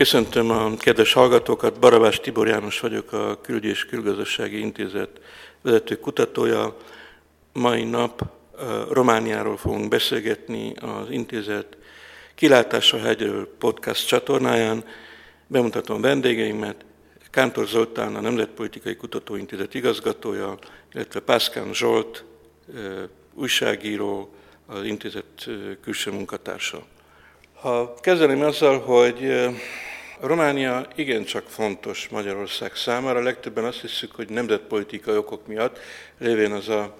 Köszöntöm a kedves hallgatókat, Barabás Tibor János vagyok, a Külügyi Külgazdasági Intézet vezető kutatója. Mai nap Romániáról fogunk beszélgetni az intézet Kilátása hegyről podcast csatornáján. Bemutatom vendégeimet, Kántor Zoltán, a Nemzetpolitikai Kutatóintézet igazgatója, illetve Pászkán Zsolt, újságíró, az intézet külső munkatársa. Ha kezdeném azzal, hogy Románia igencsak fontos Magyarország számára, legtöbben azt hiszük, hogy nemzetpolitikai okok miatt, lévén az a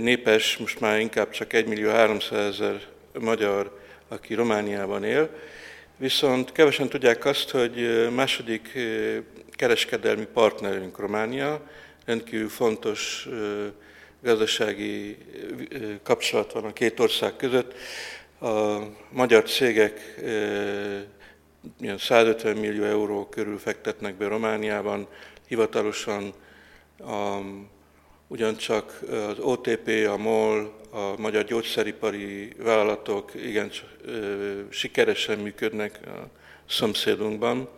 népes, most már inkább csak 1 millió 300 ezer magyar, aki Romániában él, viszont kevesen tudják azt, hogy második kereskedelmi partnerünk Románia, rendkívül fontos gazdasági kapcsolat van a két ország között. A magyar cégek 150 millió euró körül fektetnek be Romániában, hivatalosan a, ugyancsak az OTP, a MOL, a magyar gyógyszeripari vállalatok igen sikeresen működnek a szomszédunkban.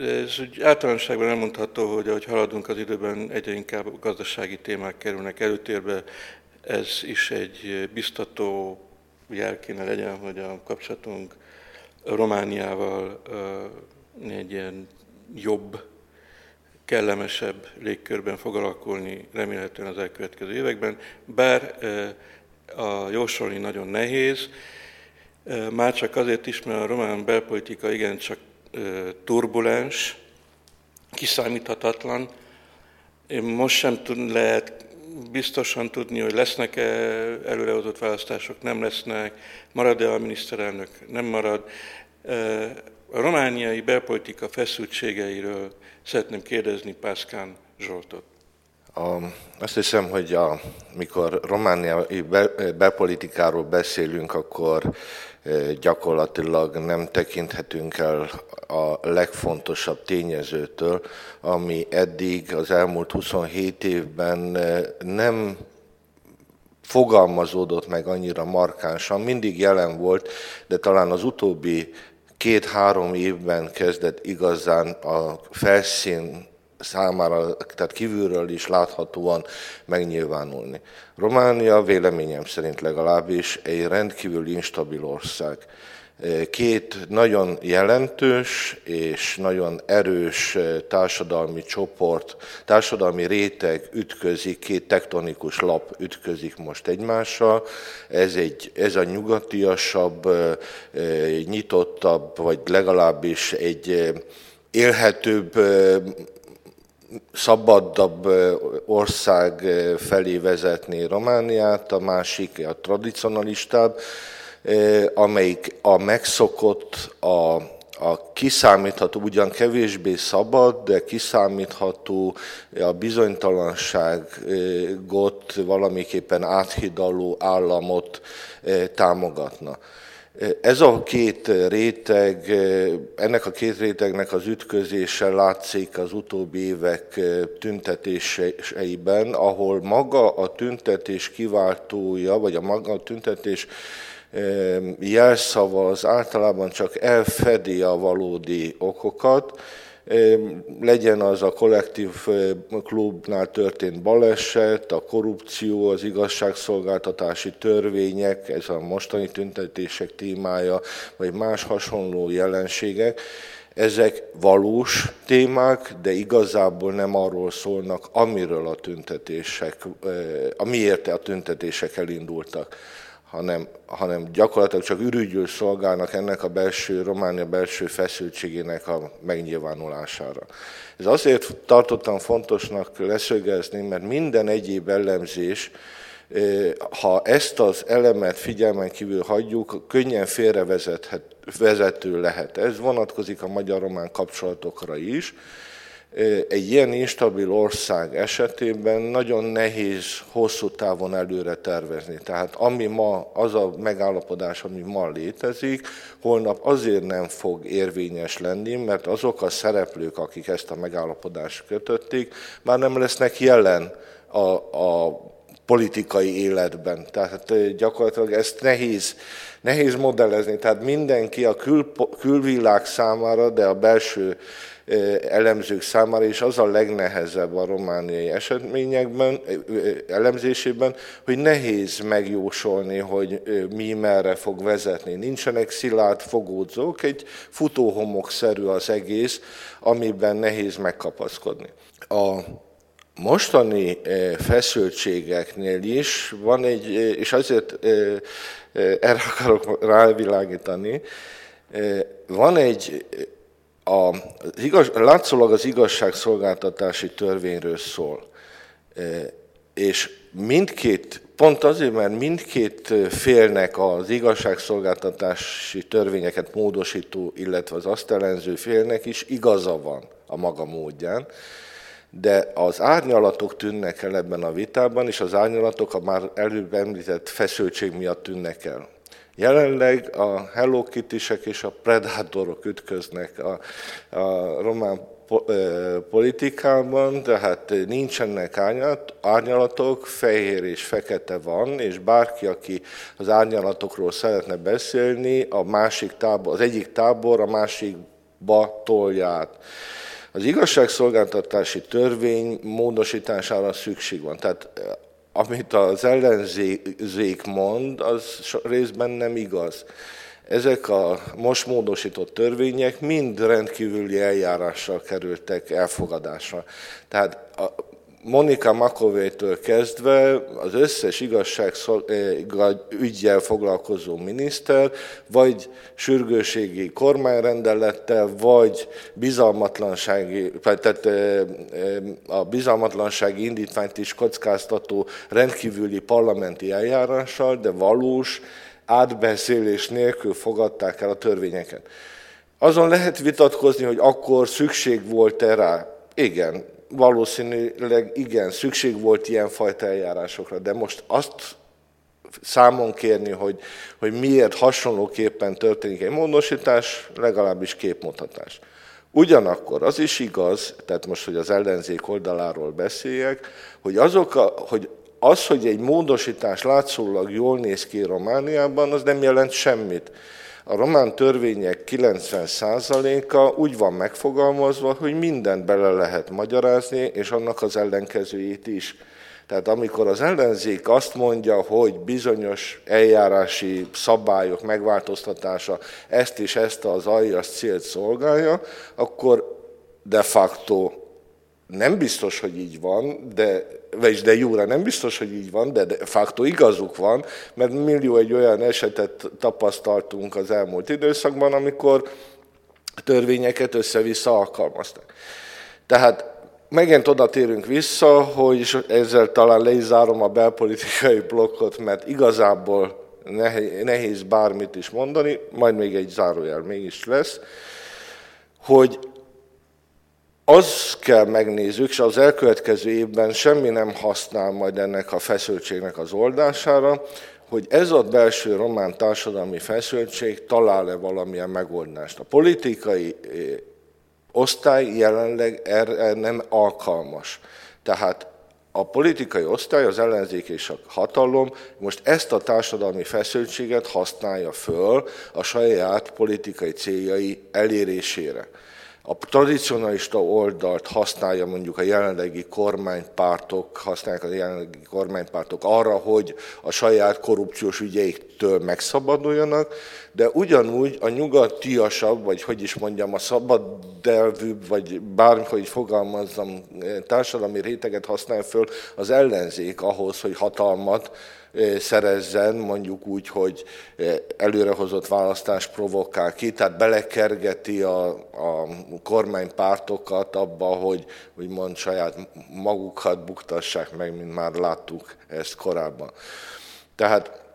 Ez úgy általánosságban elmondható, hogy ahogy haladunk az időben, egyre inkább gazdasági témák kerülnek előtérbe. Ez is egy biztató jel kéne legyen, hogy a kapcsolatunk Romániával egy ilyen jobb, kellemesebb légkörben fog alakulni remélhetően az elkövetkező években, bár a jósolni nagyon nehéz, már csak azért is, mert a román belpolitika igencsak turbulens, kiszámíthatatlan. Most sem tud, lehet biztosan tudni, hogy lesznek-e előrehozott választások, nem lesznek, marad-e a miniszterelnök, nem marad. A romániai belpolitika feszültségeiről szeretném kérdezni Pászkán Zsoltot. A, azt hiszem, hogy a, mikor romániai belpolitikáról beszélünk, akkor gyakorlatilag nem tekinthetünk el a legfontosabb tényezőtől, ami eddig az elmúlt 27 évben nem fogalmazódott meg annyira markánsan, mindig jelen volt, de talán az utóbbi két-három évben kezdett igazán a felszín számára, tehát kívülről is láthatóan megnyilvánulni. Románia véleményem szerint legalábbis egy rendkívül instabil ország. Két nagyon jelentős és nagyon erős társadalmi csoport, társadalmi réteg ütközik, két tektonikus lap ütközik most egymással. Ez, egy, ez a nyugatiasabb, nyitottabb, vagy legalábbis egy élhetőbb szabadabb ország felé vezetni Romániát, a másik a tradicionalistább, amelyik a megszokott, a, a kiszámítható, ugyan kevésbé szabad, de kiszámítható, a bizonytalanságot valamiképpen áthidaló államot támogatna. Ez a két réteg, ennek a két rétegnek az ütközése látszik az utóbbi évek tüntetéseiben, ahol maga a tüntetés kiváltója, vagy a maga a tüntetés jelszava az általában csak elfedi a valódi okokat, legyen az a kollektív klubnál történt baleset, a korrupció, az igazságszolgáltatási törvények, ez a mostani tüntetések témája, vagy más hasonló jelenségek, ezek valós témák, de igazából nem arról szólnak, amiről a tüntetések, amiért a tüntetések elindultak hanem, hanem gyakorlatilag csak ürügyül szolgálnak ennek a belső, Románia belső feszültségének a megnyilvánulására. Ez azért tartottam fontosnak leszögezni, mert minden egyéb ellenzés, eh, ha ezt az elemet figyelmen kívül hagyjuk, könnyen félrevezető lehet. Ez vonatkozik a magyar-román kapcsolatokra is, egy ilyen instabil ország esetében nagyon nehéz hosszú távon előre tervezni. Tehát ami ma, az a megállapodás, ami ma létezik, holnap azért nem fog érvényes lenni, mert azok a szereplők, akik ezt a megállapodást kötötték, már nem lesznek jelen a, a politikai életben. Tehát gyakorlatilag ezt nehéz, nehéz modellezni. Tehát mindenki a kül, külvilág számára, de a belső elemzők számára is az a legnehezebb a romániai eseményekben, elemzésében, hogy nehéz megjósolni, hogy mi merre fog vezetni. Nincsenek szilárd fogódzók, egy futóhomokszerű az egész, amiben nehéz megkapaszkodni. A mostani feszültségeknél is van egy, és azért erre akarok rávilágítani, van egy a, az igaz, látszólag az igazságszolgáltatási törvényről szól. E, és mindkét, pont azért, mert mindkét félnek az igazságszolgáltatási törvényeket módosító, illetve az azt ellenző félnek is igaza van a maga módján, de az árnyalatok tűnnek el ebben a vitában, és az árnyalatok a már előbb említett feszültség miatt tűnnek el. Jelenleg a Hello Kitty-sek és a Predatorok ütköznek a, a román politikában, tehát nincsenek árnyalatok, fehér és fekete van, és bárki, aki az árnyalatokról szeretne beszélni, a másik tábor, az egyik tábor a másikba tolja át. Az igazságszolgáltatási törvény módosítására szükség van. Tehát amit az ellenzék mond, az részben nem igaz. Ezek a most módosított törvények mind rendkívüli eljárással kerültek elfogadásra. Tehát a Monika Makovétől kezdve az összes igazság eh, ügyjel foglalkozó miniszter, vagy sürgőségi kormányrendelettel, vagy bizalmatlansági, tehát eh, eh, a bizalmatlansági indítványt is kockáztató rendkívüli parlamenti eljárással, de valós átbeszélés nélkül fogadták el a törvényeket. Azon lehet vitatkozni, hogy akkor szükség volt-e rá. Igen, valószínűleg igen, szükség volt ilyenfajta eljárásokra, de most azt számon kérni, hogy, hogy miért hasonlóképpen történik egy módosítás, legalábbis képmutatás. Ugyanakkor az is igaz, tehát most, hogy az ellenzék oldaláról beszéljek, hogy, azok a, hogy az, hogy egy módosítás látszólag jól néz ki Romániában, az nem jelent semmit. A román törvények 90%-a úgy van megfogalmazva, hogy mindent bele lehet magyarázni, és annak az ellenkezőjét is. Tehát amikor az ellenzék azt mondja, hogy bizonyos eljárási szabályok megváltoztatása ezt és ezt az aljas célt szolgálja, akkor de facto nem biztos, hogy így van, de, vagyis de jóra nem biztos, hogy így van, de de facto igazuk van, mert millió egy olyan esetet tapasztaltunk az elmúlt időszakban, amikor törvényeket össze-vissza alkalmaztak. Tehát megint oda térünk vissza, hogy ezzel talán le is zárom a belpolitikai blokkot, mert igazából nehéz bármit is mondani, majd még egy zárójel mégis lesz, hogy az kell megnézzük, és az elkövetkező évben semmi nem használ majd ennek a feszültségnek az oldására, hogy ez a belső román társadalmi feszültség talál-e valamilyen megoldást. A politikai eh, osztály jelenleg erre nem alkalmas. Tehát a politikai osztály, az ellenzék és a hatalom most ezt a társadalmi feszültséget használja föl a saját politikai céljai elérésére a tradicionalista oldalt használja mondjuk a jelenlegi kormánypártok, használják a jelenlegi kormánypártok arra, hogy a saját korrupciós ügyeiktől megszabaduljanak, de ugyanúgy a nyugatiasabb, vagy hogy is mondjam, a szabadelvűbb, vagy bármikor fogalmazzam, társadalmi réteget használ föl az ellenzék ahhoz, hogy hatalmat szerezzen, mondjuk úgy, hogy előrehozott választás provokál ki, tehát belekergeti a, a kormánypártokat abba, hogy úgymond saját magukat buktassák meg, mint már láttuk ezt korábban. Tehát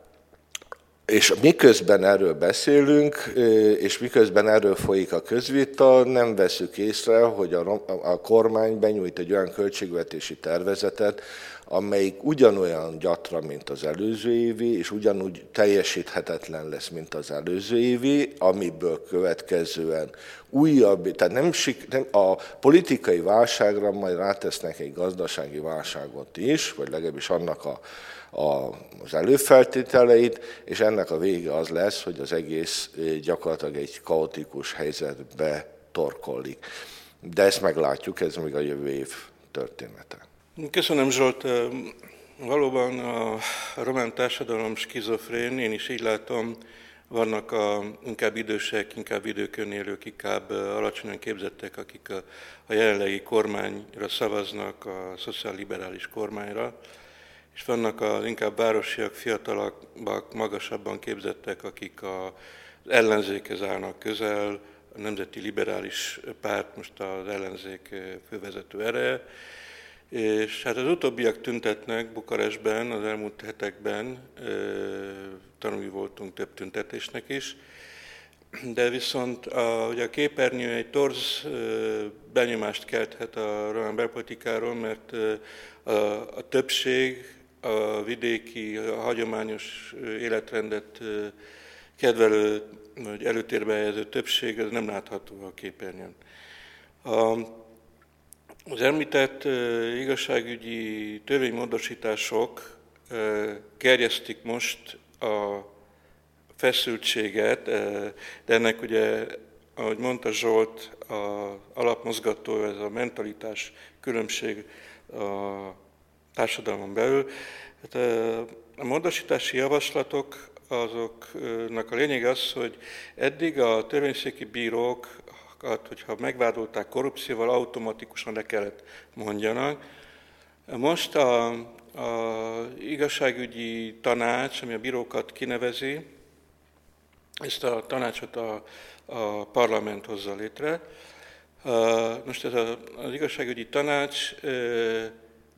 és miközben erről beszélünk, és miközben erről folyik a közvita, nem veszük észre, hogy a, a kormány benyújt egy olyan költségvetési tervezetet, amelyik ugyanolyan gyatra, mint az előző évi, és ugyanúgy teljesíthetetlen lesz, mint az előző évi, amiből következően újabb, tehát nem, nem a politikai válságra majd rátesznek egy gazdasági válságot is, vagy legalábbis annak a, a, az előfeltételeit, és ennek a vége az lesz, hogy az egész gyakorlatilag egy kaotikus helyzetbe torkollik. De ezt meglátjuk, ez még a jövő év története. Köszönöm Zsolt. Valóban a román társadalom skizofrén, én is így látom, vannak a, inkább idősek, inkább időkön élők, inkább alacsonyan képzettek, akik a, a jelenlegi kormányra szavaznak, a szociálliberális kormányra, és vannak az inkább városiak, fiatalabbak, magasabban képzettek, akik a, az ellenzékhez állnak közel, a Nemzeti Liberális Párt most az ellenzék fővezető ereje, és hát az utóbbiak tüntetnek Bukarestben az elmúlt hetekben, tanulni voltunk több tüntetésnek is, de viszont a, ugye a képernyő egy torz benyomást kelthet a román belpolitikáról, mert a, a többség a vidéki, a hagyományos életrendet kedvelő, vagy előtérbe helyező többség, ez nem látható a képernyőn. A, az említett igazságügyi törvénymódosítások gerjesztik most a feszültséget, de ennek ugye, ahogy mondta Zsolt, a alapmozgató, ez a mentalitás különbség a társadalmon belül. Hát a módosítási javaslatok azoknak a lényeg az, hogy eddig a törvényszéki bírók bírókat, hogyha megvádolták korrupcióval, automatikusan le kellett mondjanak. Most a, a igazságügyi tanács, ami a bírókat kinevezi, ezt a tanácsot a, a parlament hozza létre. Most ez a, az igazságügyi tanács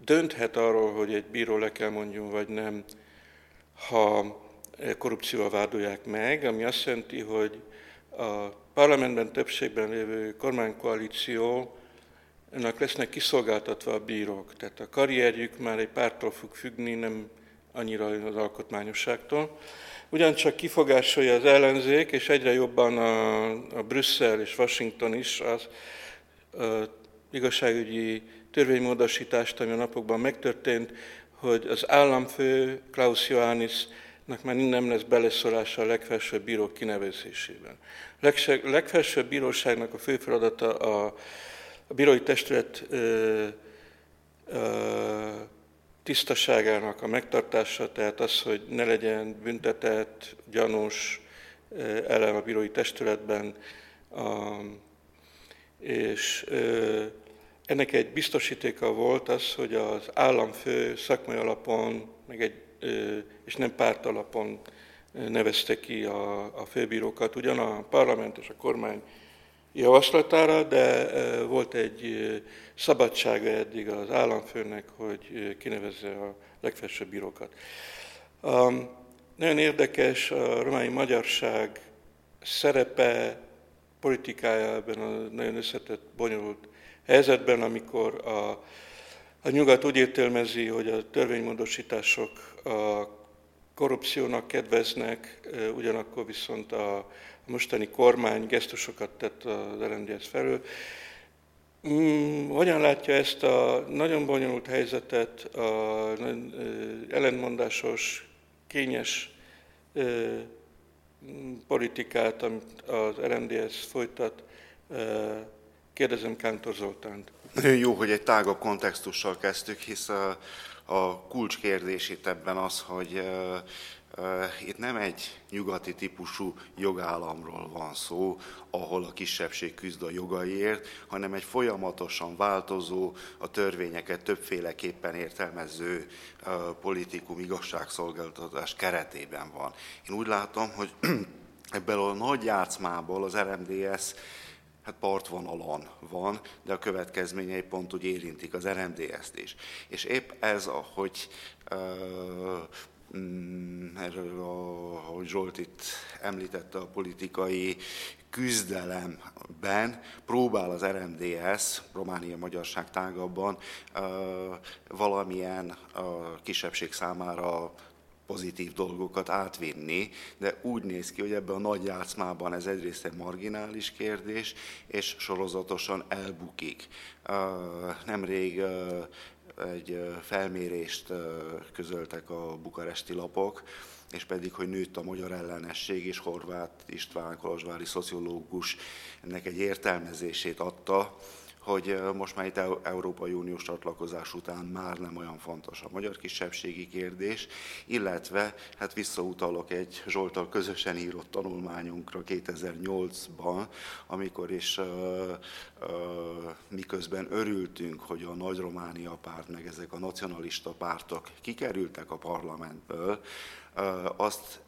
dönthet arról, hogy egy bíró le kell mondjon, vagy nem, ha korrupcióval vádolják meg, ami azt jelenti, hogy a parlamentben többségben lévő kormánykoalíció ennek lesznek kiszolgáltatva a bírók. Tehát a karrierjük már egy pártól fog függni, nem annyira az alkotmányosságtól. Ugyancsak kifogásolja az ellenzék, és egyre jobban a, a Brüsszel és Washington is az a igazságügyi törvénymódosítást, ami a napokban megtörtént, hogy az államfő Klaus Johannis már nem lesz beleszólása a legfelsőbb bírók kinevezésében. A legfelsőbb bíróságnak a fő feladata a, a bírói testület tisztaságának a megtartása, tehát az, hogy ne legyen büntetett, gyanús elem a bírói testületben, és ennek egy biztosítéka volt az, hogy az államfő szakmai alapon, meg egy és nem párt alapon nevezte ki a, a főbírókat, ugyan a parlament és a kormány javaslatára, de volt egy szabadsága eddig az államfőnek, hogy kinevezze a legfelsőbb bírókat. Nagyon érdekes a rományi magyarság szerepe, politikája ebben a nagyon összetett, bonyolult helyzetben, amikor a, a nyugat úgy értelmezi, hogy a törvénymódosítások a korrupciónak kedveznek, ugyanakkor viszont a mostani kormány gesztusokat tett az RMDS felől. Mm, hogyan látja ezt a nagyon bonyolult helyzetet, a ellentmondásos, kényes politikát, amit az RMDS folytat? Kérdezem Kántor Zoltánt. Jó, hogy egy tágabb kontextussal kezdtük, hisz a, a kulcskérdés itt ebben az, hogy itt nem egy nyugati típusú jogállamról van szó, ahol a kisebbség küzd a jogaiért, hanem egy folyamatosan változó, a törvényeket többféleképpen értelmező politikum igazságszolgáltatás keretében van. Én úgy látom, hogy ebből a nagy játszmából az RMDS hát partvonalon van, de a következményei pont úgy érintik az RMDS-t is. És épp ez, hogy mm, erről, ahogy Zsolt itt említette, a politikai küzdelemben próbál az RMDS, Románia Magyarság tágabban valamilyen kisebbség számára pozitív dolgokat átvinni, de úgy néz ki, hogy ebben a nagy játszmában ez egyrészt egy marginális kérdés, és sorozatosan elbukik. Nemrég egy felmérést közöltek a bukaresti lapok, és pedig, hogy nőtt a magyar ellenesség, és Horváth István, kolozsvári szociológus ennek egy értelmezését adta, hogy most már itt Európai Uniós csatlakozás után már nem olyan fontos a magyar kisebbségi kérdés, illetve hát visszautalok egy Zsoltal közösen írott tanulmányunkra 2008-ban, amikor is uh, uh, miközben örültünk, hogy a Nagy Románia párt, meg ezek a nacionalista pártok kikerültek a parlamentből, azt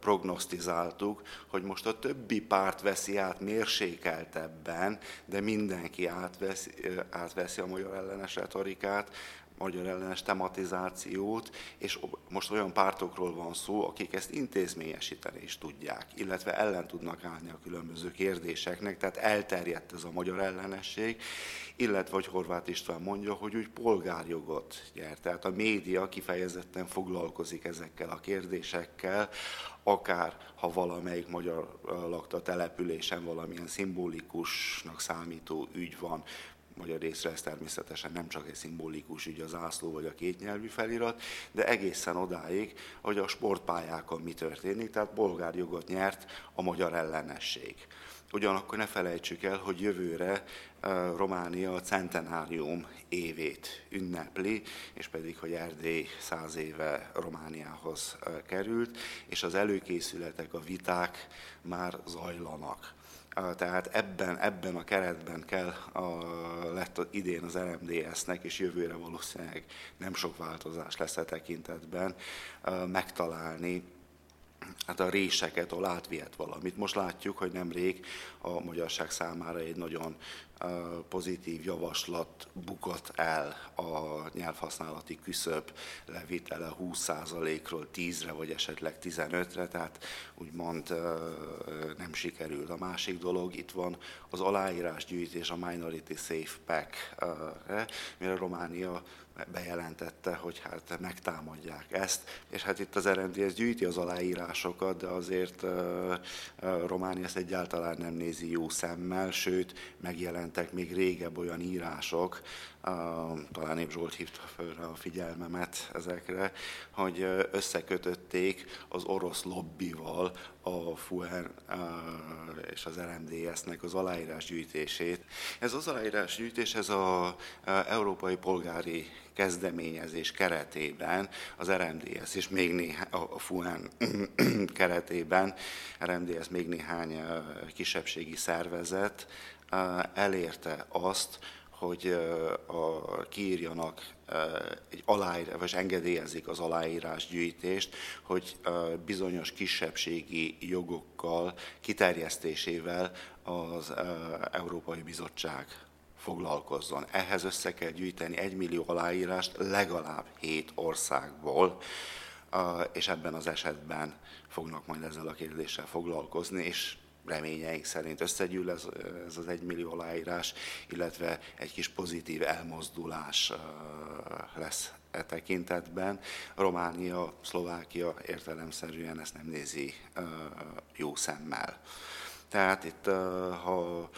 prognosztizáltuk, hogy most a többi párt veszi át mérsékeltebben, de mindenki átveszi, átveszi a magyar ellenes retorikát, magyar ellenes tematizációt, és most olyan pártokról van szó, akik ezt intézményesíteni is tudják, illetve ellen tudnak állni a különböző kérdéseknek, tehát elterjedt ez a magyar ellenesség, illetve, hogy Horváth István mondja, hogy úgy polgárjogot nyert. Tehát a média kifejezetten foglalkozik ezekkel a kérdésekkel, akár ha valamelyik magyar lakta településen valamilyen szimbolikusnak számító ügy van, magyar részre ez természetesen nem csak egy szimbolikus ügy az ászló vagy a kétnyelvű felirat, de egészen odáig, hogy a sportpályákon mi történik, tehát bolgárjogot nyert a magyar ellenesség. Ugyanakkor ne felejtsük el, hogy jövőre Románia a centenárium évét ünnepli, és pedig, hogy Erdély száz éve Romániához került, és az előkészületek, a viták már zajlanak. Tehát ebben, ebben a keretben kell a, lett idén az RMDS-nek, és jövőre valószínűleg nem sok változás lesz a e tekintetben, megtalálni hát a réseket, ahol átvihet valamit. Most látjuk, hogy nemrég a magyarság számára egy nagyon pozitív javaslat bukott el a nyelvhasználati küszöb levitele 20%-ról 10-re, vagy esetleg 15-re, tehát úgymond nem sikerült. A másik dolog, itt van az aláírásgyűjtés, a Minority Safe Pack, mire Románia bejelentette, hogy hát megtámadják ezt, és hát itt az RMDS gyűjti az aláírásokat, de azért Románia ezt egyáltalán nem nézi jó szemmel, sőt, megjelentek még régebb olyan írások, talán épp Zsolt hívta fel a figyelmemet ezekre, hogy összekötötték az orosz lobbival a FUER és az RMDS-nek az aláírásgyűjtését. Ez az aláírásgyűjtés, ez az Európai Polgári kezdeményezés keretében, az RMDS és még néhány, a FUEN keretében, RMDS még néhány kisebbségi szervezet elérte azt, hogy a, kiírjanak egy aláírás, vagy engedélyezik az aláírás gyűjtést, hogy bizonyos kisebbségi jogokkal, kiterjesztésével az Európai Bizottság foglalkozzon. Ehhez össze kell gyűjteni egy millió aláírást legalább hét országból, és ebben az esetben fognak majd ezzel a kérdéssel foglalkozni, és reményeink szerint összegyűl ez, ez az egymillió aláírás, illetve egy kis pozitív elmozdulás lesz e tekintetben. Románia, Szlovákia értelemszerűen ezt nem nézi jó szemmel. Tehát itt, ha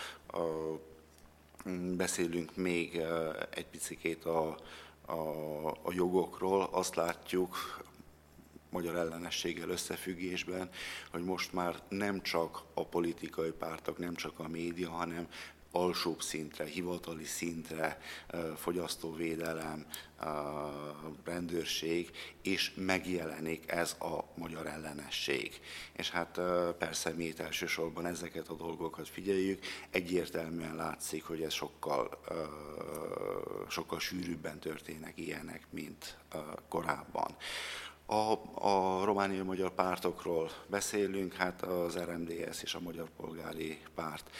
beszélünk még egy picikét a, a, a jogokról, azt látjuk magyar ellenességgel összefüggésben, hogy most már nem csak a politikai pártok, nem csak a média, hanem alsóbb szintre, hivatali szintre, fogyasztóvédelem, rendőrség, és megjelenik ez a magyar ellenesség. És hát persze mi itt elsősorban ezeket a dolgokat figyeljük, egyértelműen látszik, hogy ez sokkal, sokkal sűrűbben történnek ilyenek, mint korábban. A, a romániai magyar pártokról beszélünk, hát az RMDS és a Magyar Polgári Párt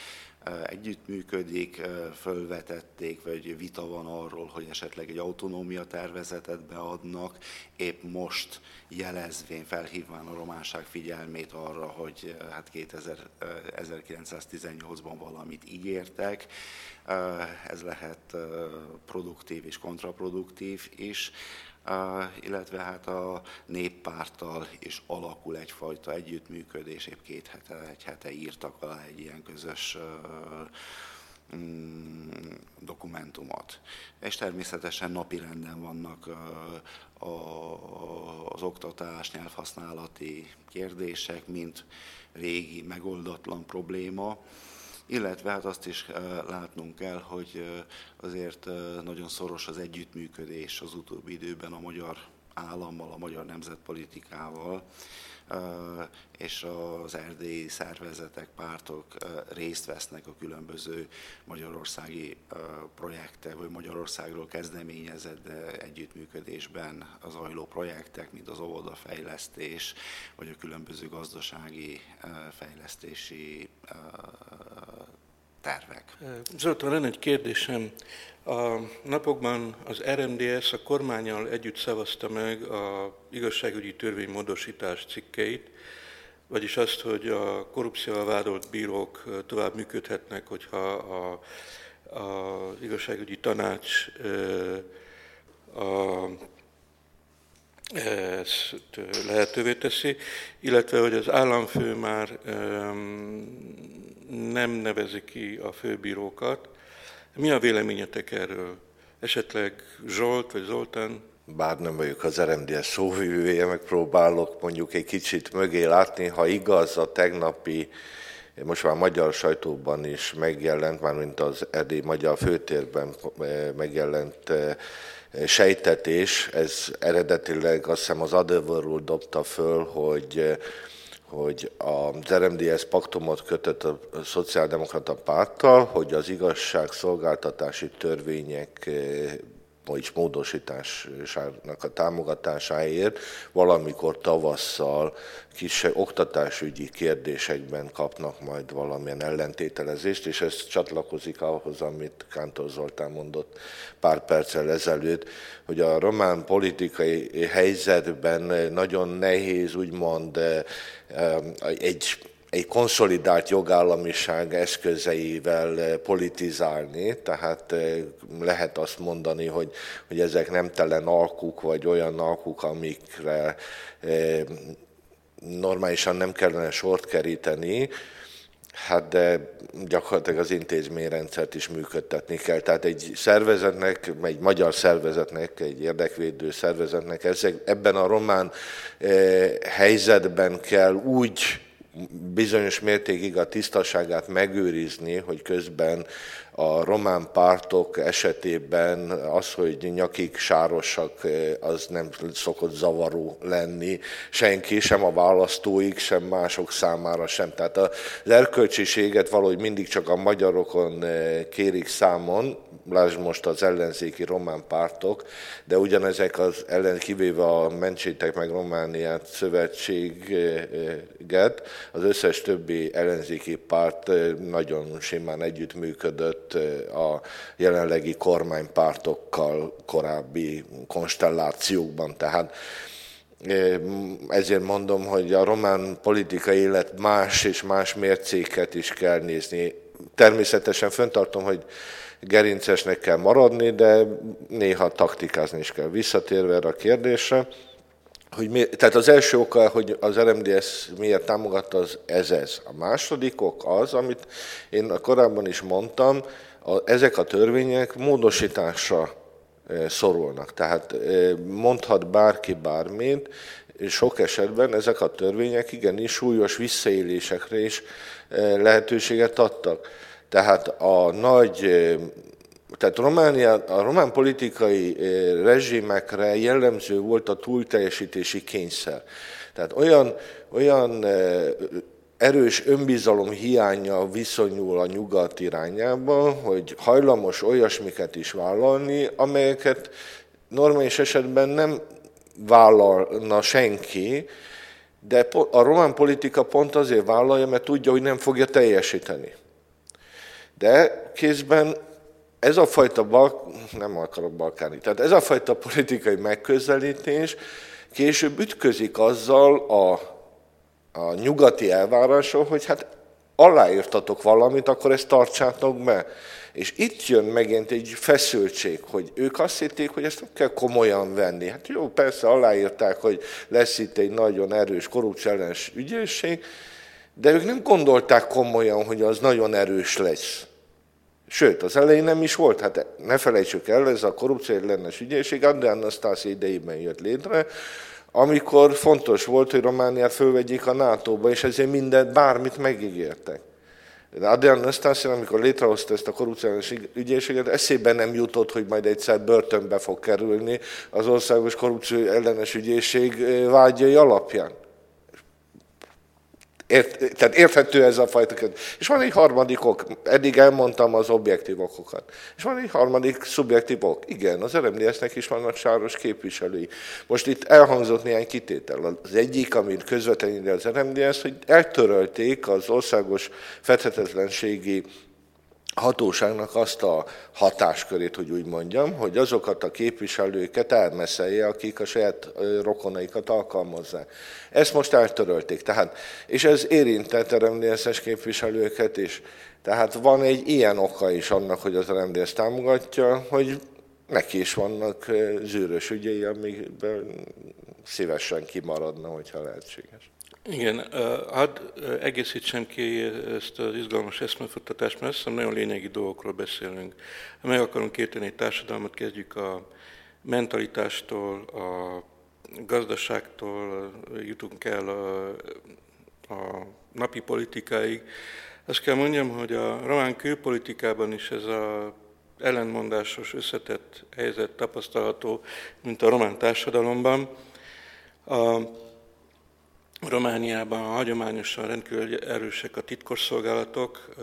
együttműködik, fölvetették, vagy vita van arról, hogy esetleg egy autonómia tervezetet beadnak, épp most jelezvén, felhívván a románság figyelmét arra, hogy hát 2000, 1918-ban valamit ígértek, ez lehet produktív és kontraproduktív is illetve hát a néppárttal is alakul egyfajta együttműködés, épp két hete, egy hete írtak alá egy ilyen közös mm, dokumentumot. És természetesen napirenden vannak az oktatás, nyelvhasználati kérdések, mint régi megoldatlan probléma illetve hát azt is látnunk kell, hogy azért nagyon szoros az együttműködés az utóbbi időben a magyar állammal, a magyar nemzetpolitikával, és az erdélyi szervezetek, pártok részt vesznek a különböző magyarországi projektek, vagy Magyarországról kezdeményezett együttműködésben az ajló projektek, mint az óvodafejlesztés, vagy a különböző gazdasági fejlesztési tervek. Zoltán, lenne egy kérdésem. A napokban az RMDS a kormányal együtt szavazta meg a igazságügyi törvény módosítás cikkeit, vagyis azt, hogy a korrupcióval vádolt bírók tovább működhetnek, hogyha a, igazságügyi tanács a, ezt lehetővé teszi, illetve hogy az államfő már nem nevezi ki a főbírókat. Mi a véleményetek erről? Esetleg Zsolt vagy Zoltán? Bár nem vagyok az RMDS szóvivője, megpróbálok mondjuk egy kicsit mögé látni, ha igaz a tegnapi most már magyar sajtóban is megjelent, már mint az erdély magyar főtérben eh, megjelent eh, sejtetés, ez eredetileg azt hiszem az Otherworld dobta föl, hogy eh, hogy az RMDS paktumot kötött a Szociáldemokrata Párttal, hogy az igazságszolgáltatási törvények vagyis módosításának a támogatásáért valamikor tavasszal kis oktatásügyi kérdésekben kapnak majd valamilyen ellentételezést, és ez csatlakozik ahhoz, amit Kántor Zoltán mondott pár perccel ezelőtt, hogy a román politikai helyzetben nagyon nehéz úgymond eh, egy egy konszolidált jogállamiság eszközeivel eh, politizálni, tehát eh, lehet azt mondani, hogy, hogy ezek nem telen alkuk, vagy olyan alkuk, amikre eh, normálisan nem kellene sort keríteni, Hát de gyakorlatilag az intézményrendszert is működtetni kell. Tehát egy szervezetnek, egy magyar szervezetnek, egy érdekvédő szervezetnek ezek, ebben a román eh, helyzetben kell úgy bizonyos mértékig a tisztaságát megőrizni, hogy közben a román pártok esetében az, hogy nyakig sárosak, az nem szokott zavaró lenni senki, sem a választóik, sem mások számára sem. Tehát az erkölcsiséget valahogy mindig csak a magyarokon kérik számon, lásd most az ellenzéki román pártok, de ugyanezek az ellen, kivéve a Mentsétek meg Romániát szövetséget, az összes többi ellenzéki párt nagyon simán együttműködött a jelenlegi kormánypártokkal korábbi konstellációkban. Tehát ezért mondom, hogy a román politikai élet más és más mércéket is kell nézni. Természetesen föntartom, hogy gerincesnek kell maradni, de néha taktikázni is kell. Visszatérve erre a kérdésre, hogy mi, tehát az első oka, hogy az RMDS miért támogatta, az ez ez. A második ok az, amit én korábban is mondtam, a, ezek a törvények módosításra e, szorulnak. Tehát e, mondhat bárki bármit, sok esetben ezek a törvények igenis súlyos visszaélésekre is e, lehetőséget adtak. Tehát a nagy tehát Románia, a román politikai rezsimekre jellemző volt a túlteljesítési kényszer. Tehát olyan, olyan erős önbizalom hiánya viszonyul a nyugat irányába, hogy hajlamos olyasmiket is vállalni, amelyeket normális esetben nem vállalna senki, de a román politika pont azért vállalja, mert tudja, hogy nem fogja teljesíteni. De kézben ez a fajta, bal, nem akarok balkáni, tehát ez a fajta politikai megközelítés később ütközik azzal a, a nyugati elvárással, hogy hát aláírtatok valamit, akkor ezt tartsátok be. És itt jön megint egy feszültség, hogy ők azt hitték, hogy ezt nem kell komolyan venni. Hát jó, persze aláírták, hogy lesz itt egy nagyon erős korrupciós ügyészség, de ők nem gondolták komolyan, hogy az nagyon erős lesz. Sőt, az elején nem is volt. Hát ne felejtsük el, ez a korrupció ellenes ügyészség André Anastassi idejében jött létre, amikor fontos volt, hogy Romániát fölvegyék a NATO-ba, és ezért mindent, bármit megígértek. De Adrian Anastassi, amikor létrehozta ezt a korrupciós ügyészséget, eszébe nem jutott, hogy majd egyszer börtönbe fog kerülni az országos korrupció ellenes ügyészség vágyai alapján. Ért, tehát érthető ez a fajta És van egy harmadik ok, eddig elmondtam az objektív okokat. És van egy harmadik szubjektív ok. Igen, az RMDS-nek is vannak sáros képviselői. Most itt elhangzott néhány kitétel. Az egyik, amit közvetlenül az RMDS, hogy eltörölték az országos fedhetetlenségi hatóságnak azt a hatáskörét, hogy úgy mondjam, hogy azokat a képviselőket elmeszelje, akik a saját rokonaikat alkalmazzák. Ezt most eltörölték, tehát, és ez érintett a rendészes képviselőket is. Tehát van egy ilyen oka is annak, hogy az rendész támogatja, hogy neki is vannak zűrös ügyei, amikből szívesen kimaradna, hogyha lehetséges. Igen, hadd egészítsem ki ezt az izgalmas eszmefuttatást, mert azt nagyon lényegi dolgokról beszélünk. Meg akarunk érteni egy társadalmat, kezdjük a mentalitástól, a gazdaságtól, jutunk el a, a napi politikáig. Azt kell mondjam, hogy a román külpolitikában is ez a ellenmondásos, összetett helyzet tapasztalható, mint a román társadalomban. A Romániában hagyományosan rendkívül erősek a titkosszolgálatok,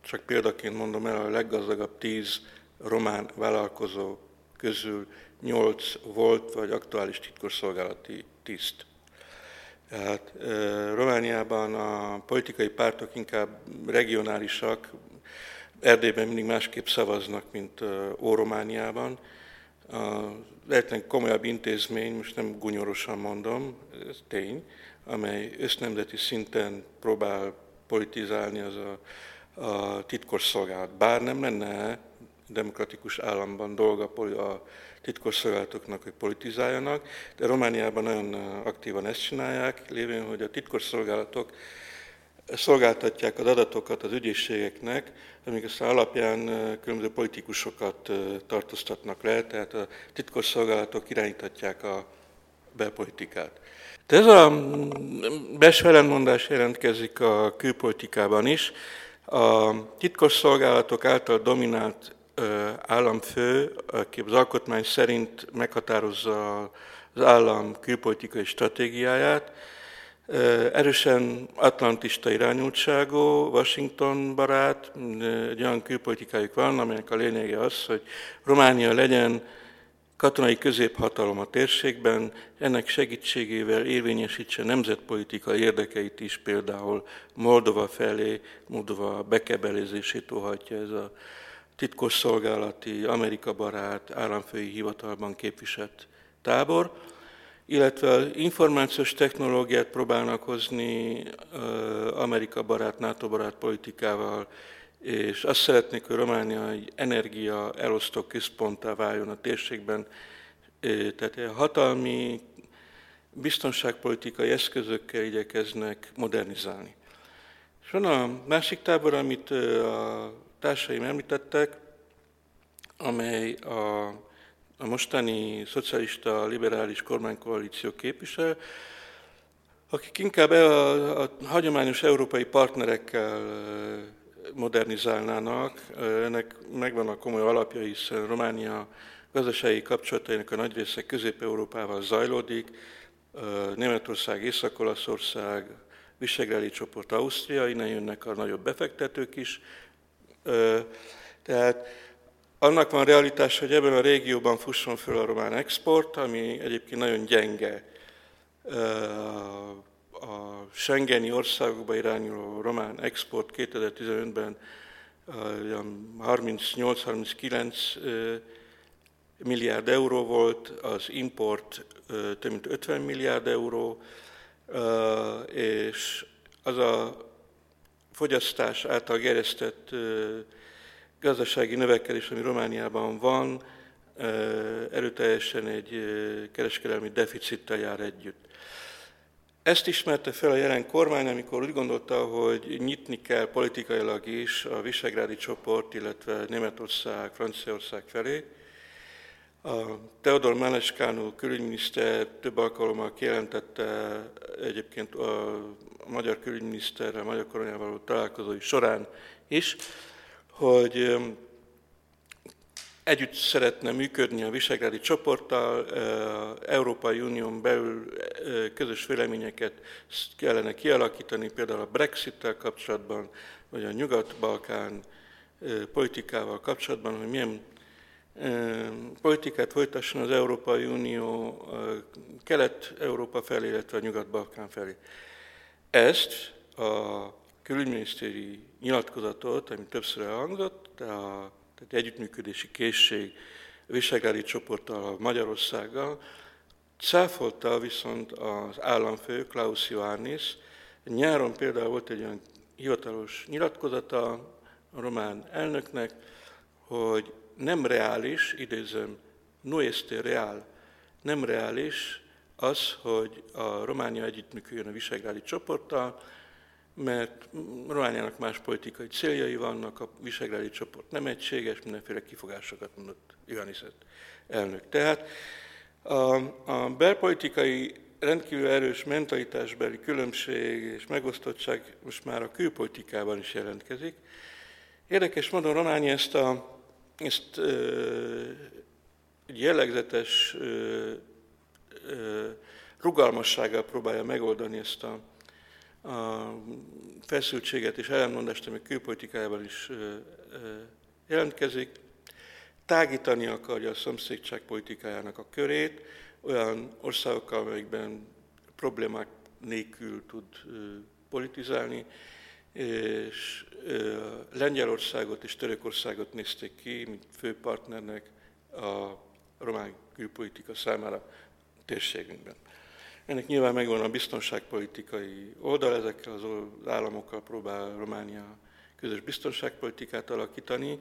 csak példaként mondom el, a leggazdagabb tíz román vállalkozó közül nyolc volt vagy aktuális titkosszolgálati tiszt. Tehát Romániában a politikai pártok inkább regionálisak, Erdélyben mindig másképp szavaznak, mint Óromániában. A lehetnek komolyabb intézmény, most nem gunyorosan mondom, ez tény, amely össznemzeti szinten próbál politizálni az a, a titkosszolgálat. Bár nem lenne demokratikus államban dolga a titkosszolgálatoknak, hogy politizáljanak, de Romániában nagyon aktívan ezt csinálják, lévén, hogy a titkosszolgálatok szolgáltatják az adatokat az ügyészségeknek, amik aztán alapján különböző politikusokat tartóztatnak le, tehát a titkosszolgálatok irányíthatják a belpolitikát. De ez a belső ellenmondás jelentkezik a külpolitikában is. A titkosszolgálatok által dominált államfő, aki az alkotmány szerint meghatározza az állam külpolitikai stratégiáját, erősen atlantista irányultságú, Washington barát, egy olyan külpolitikájuk van, amelynek a lényege az, hogy Románia legyen katonai középhatalom a térségben, ennek segítségével érvényesítse nemzetpolitikai érdekeit is, például Moldova felé, Moldova bekebelezését óhatja ez a titkosszolgálati, Amerika barát, államfői hivatalban képviselt tábor, illetve információs technológiát próbálnak hozni Amerika barát, NATO barát politikával, és azt szeretnék, hogy Románia egy energia elosztó központtá váljon a térségben, tehát hatalmi biztonságpolitikai eszközökkel igyekeznek modernizálni. És van a másik tábor, amit a társaim említettek, amely a, a mostani szocialista liberális kormánykoalíció képvisel, akik inkább a, a hagyományos európai partnerekkel modernizálnának. Ennek megvan a komoly alapja, hiszen Románia gazdasági kapcsolatainak a nagy része Közép-Európával zajlódik, Németország, Észak-Olaszország, Visegrádi csoport, Ausztria, innen jönnek a nagyobb befektetők is. Tehát annak van realitás, hogy ebben a régióban fusson föl a román export, ami egyébként nagyon gyenge. A Schengeni országokba irányuló román export 2015-ben 38-39 milliárd euró volt, az import több mint 50 milliárd euró, és az a fogyasztás által gerjesztett gazdasági növekedés, ami Romániában van, erőteljesen egy kereskedelmi deficittel jár együtt. Ezt ismerte fel a jelen kormány, amikor úgy gondolta, hogy nyitni kell politikailag is a Visegrádi csoport, illetve Németország, Franciaország felé. A Teodor Meleskánu külügyminiszter több alkalommal kijelentette egyébként a magyar külügyminiszterrel, a magyar koronával való találkozói során is, hogy együtt szeretne működni a Visegrádi csoporttal, Európai Unión belül közös véleményeket kellene kialakítani, például a Brexit-tel kapcsolatban, vagy a Nyugat-Balkán politikával kapcsolatban, hogy milyen politikát folytasson az Európai Unió Kelet-Európa felé, illetve a Nyugat-Balkán felé. Ezt a külügyminisztéri nyilatkozatot, ami többször elhangzott, a tehát együttműködési készség Visegrádi csoporttal, Magyarországgal, cáfolta viszont az államfő Klaus Ioannis. Nyáron például volt egy olyan hivatalos nyilatkozata a román elnöknek, hogy nem reális, idézem, no este real, nem reális az, hogy a Románia együttműködjön a Visegrádi csoporttal, mert Romániának más politikai céljai vannak, a visegrádi csoport nem egységes, mindenféle kifogásokat mondott Ioanniset elnök. Tehát a, a belpolitikai rendkívül erős mentalitásbeli különbség és megosztottság most már a külpolitikában is jelentkezik. Érdekes módon Románia ezt, a, ezt ö, jellegzetes ö, ö, rugalmassággal próbálja megoldani ezt a, a feszültséget és ellenmondást, ami külpolitikájában is jelentkezik, tágítani akarja a szomszédság politikájának a körét, olyan országokkal, amelyekben problémák nélkül tud politizálni, és Lengyelországot és Törökországot nézték ki, mint fő partnernek a román külpolitika számára térségünkben. Ennek nyilván megvan a biztonságpolitikai oldal, ezekkel az államokkal próbál Románia közös biztonságpolitikát alakítani,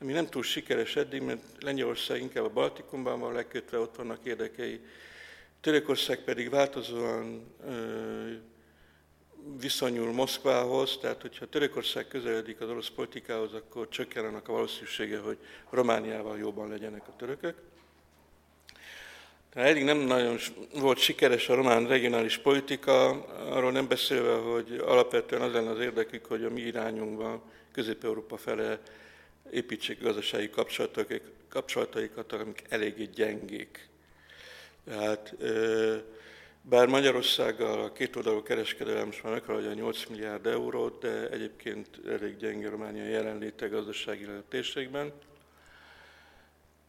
ami nem túl sikeres eddig, mert Lengyelország inkább a Baltikumban van lekötve, ott vannak érdekei, Törökország pedig változóan ö, viszonyul Moszkvához, tehát hogyha Törökország közeledik az orosz politikához, akkor csökken annak a valószínűsége, hogy Romániával jobban legyenek a törökök. Eddig nem nagyon volt sikeres a román regionális politika, arról nem beszélve, hogy alapvetően az lenne az érdekük, hogy a mi irányunkban Közép-Európa fele építsék gazdasági kapcsolataikat, amik eléggé gyengék. Tehát bár Magyarországgal a két oldalú kereskedelem most már meghaladja 8 milliárd eurót, de egyébként elég gyenge Románia jelenléte gazdasági térségben.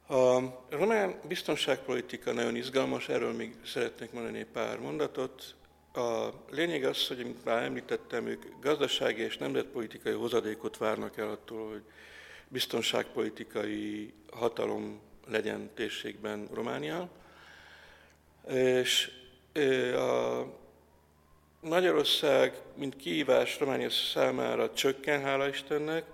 A román biztonságpolitika nagyon izgalmas, erről még szeretnék mondani pár mondatot. A lényeg az, hogy mint már említettem, ők gazdasági és nemzetpolitikai hozadékot várnak el attól, hogy biztonságpolitikai hatalom legyen térségben Románia. És a Magyarország, mint kihívás Románia számára csökken, hála Istennek,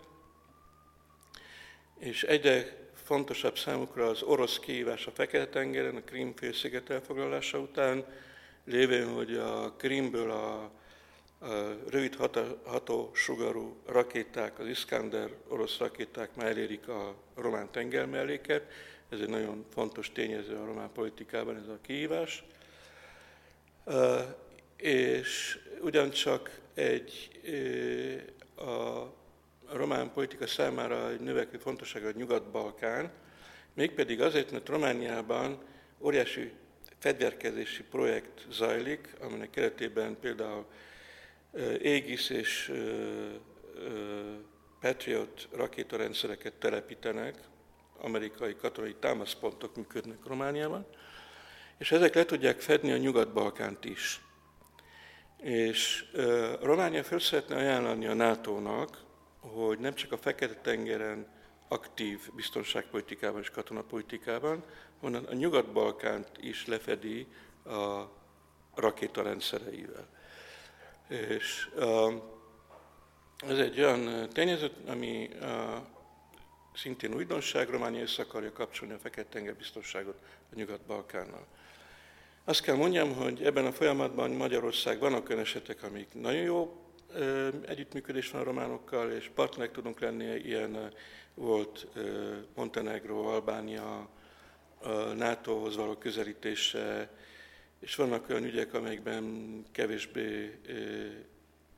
és egyre fontosabb számukra az orosz kihívás a Fekete-tengeren, a Krím félsziget elfoglalása után, lévén, hogy a Krímből a, a rövid ható sugarú rakéták, az Iskander orosz rakéták már elérik a román tengermelléket. Ez egy nagyon fontos tényező a román politikában, ez a kihívás. És ugyancsak egy a román politika számára egy növekvő fontosság a Nyugat-Balkán, mégpedig azért, mert Romániában óriási fegyverkezési projekt zajlik, aminek keretében például Égis és Patriot rakétarendszereket telepítenek, amerikai katonai támaszpontok működnek Romániában, és ezek le tudják fedni a Nyugat-Balkánt is. És Románia föl szeretne ajánlani a NATO-nak, hogy nem csak a Fekete-tengeren aktív biztonságpolitikában és katonapolitikában, hanem a Nyugat-Balkánt is lefedi a rakétarendszereivel. És ez egy olyan tényező, ami szintén újdonság, Románia össze akarja kapcsolni a Fekete-tenger biztonságot a Nyugat-Balkánnal. Azt kell mondjam, hogy ebben a folyamatban Magyarország vannak olyan esetek, amik nagyon jó együttműködés van a románokkal, és partnerek tudunk lenni, ilyen volt Montenegro, Albánia, NATO-hoz való közelítése, és vannak olyan ügyek, amelyekben kevésbé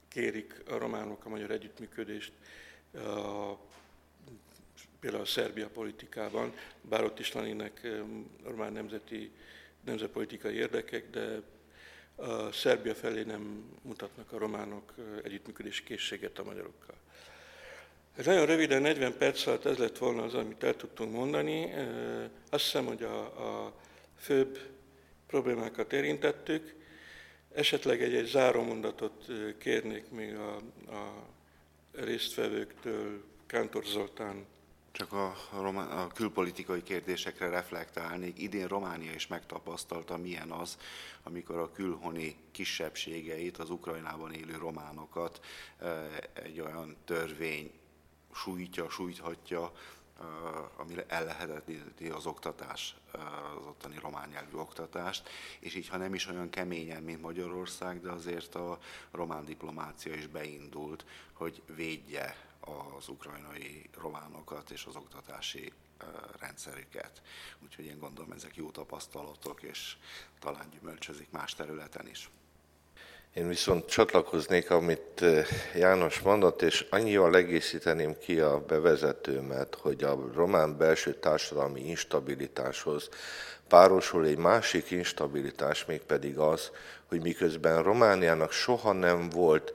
kérik a románok a magyar együttműködést, a, például a Szerbia politikában, bár ott is lennének román nemzeti, nemzetpolitikai érdekek, de a Szerbia felé nem mutatnak a románok együttműködési készséget a magyarokkal. Ez nagyon röviden, 40 perc alatt ez lett volna az, amit el tudtunk mondani. Azt hiszem, hogy a, a főbb problémákat érintettük. Esetleg egy, egy zárómondatot kérnék még a, a résztvevőktől, Kántor Zoltán. Csak a, a, a külpolitikai kérdésekre reflektálnék. Idén Románia is megtapasztalta, milyen az, amikor a külhoni kisebbségeit, az Ukrajnában élő románokat egy olyan törvény sújtja, sújthatja, ami ellehetetleníti az oktatás, az ottani román nyelvű oktatást, és így, ha nem is olyan keményen, mint Magyarország, de azért a román diplomácia is beindult, hogy védje az ukrajnai románokat és az oktatási rendszerüket. Úgyhogy én gondolom, ezek jó tapasztalatok, és talán gyümölcsözik más területen is. Én viszont csatlakoznék, amit János mondott, és annyival egészíteném ki a bevezetőmet, hogy a román belső társadalmi instabilitáshoz párosul egy másik instabilitás, mégpedig az, hogy miközben Romániának soha nem volt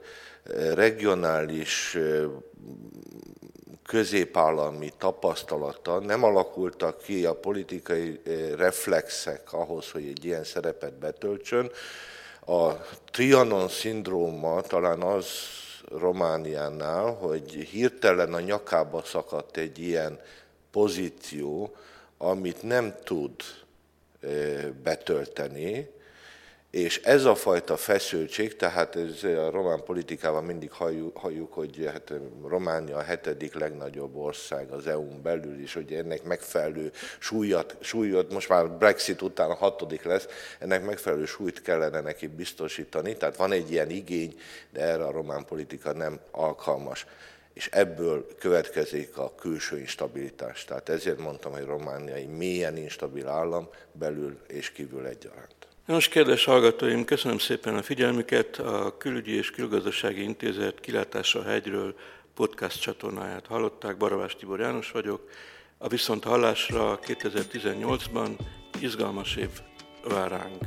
regionális középállami tapasztalata, nem alakultak ki a politikai reflexek ahhoz, hogy egy ilyen szerepet betöltsön, a Trianon szindróma talán az Romániánál, hogy hirtelen a nyakába szakadt egy ilyen pozíció, amit nem tud betölteni, és ez a fajta feszültség, tehát ez a román politikában mindig halljuk, halljuk hogy hát Románia a hetedik legnagyobb ország az EU-n belül is, hogy ennek megfelelő súlyat, súlyot, most már Brexit után a hatodik lesz, ennek megfelelő súlyt kellene neki biztosítani, tehát van egy ilyen igény, de erre a román politika nem alkalmas és ebből következik a külső instabilitás. Tehát ezért mondtam, hogy Románia egy mélyen instabil állam belül és kívül egyaránt. Nos, kedves hallgatóim, köszönöm szépen a figyelmüket. A Külügyi és Külgazdasági Intézet Kilátása a hegyről podcast csatornáját hallották. Baravás Tibor János vagyok. A viszont hallásra 2018-ban izgalmas év vár ránk.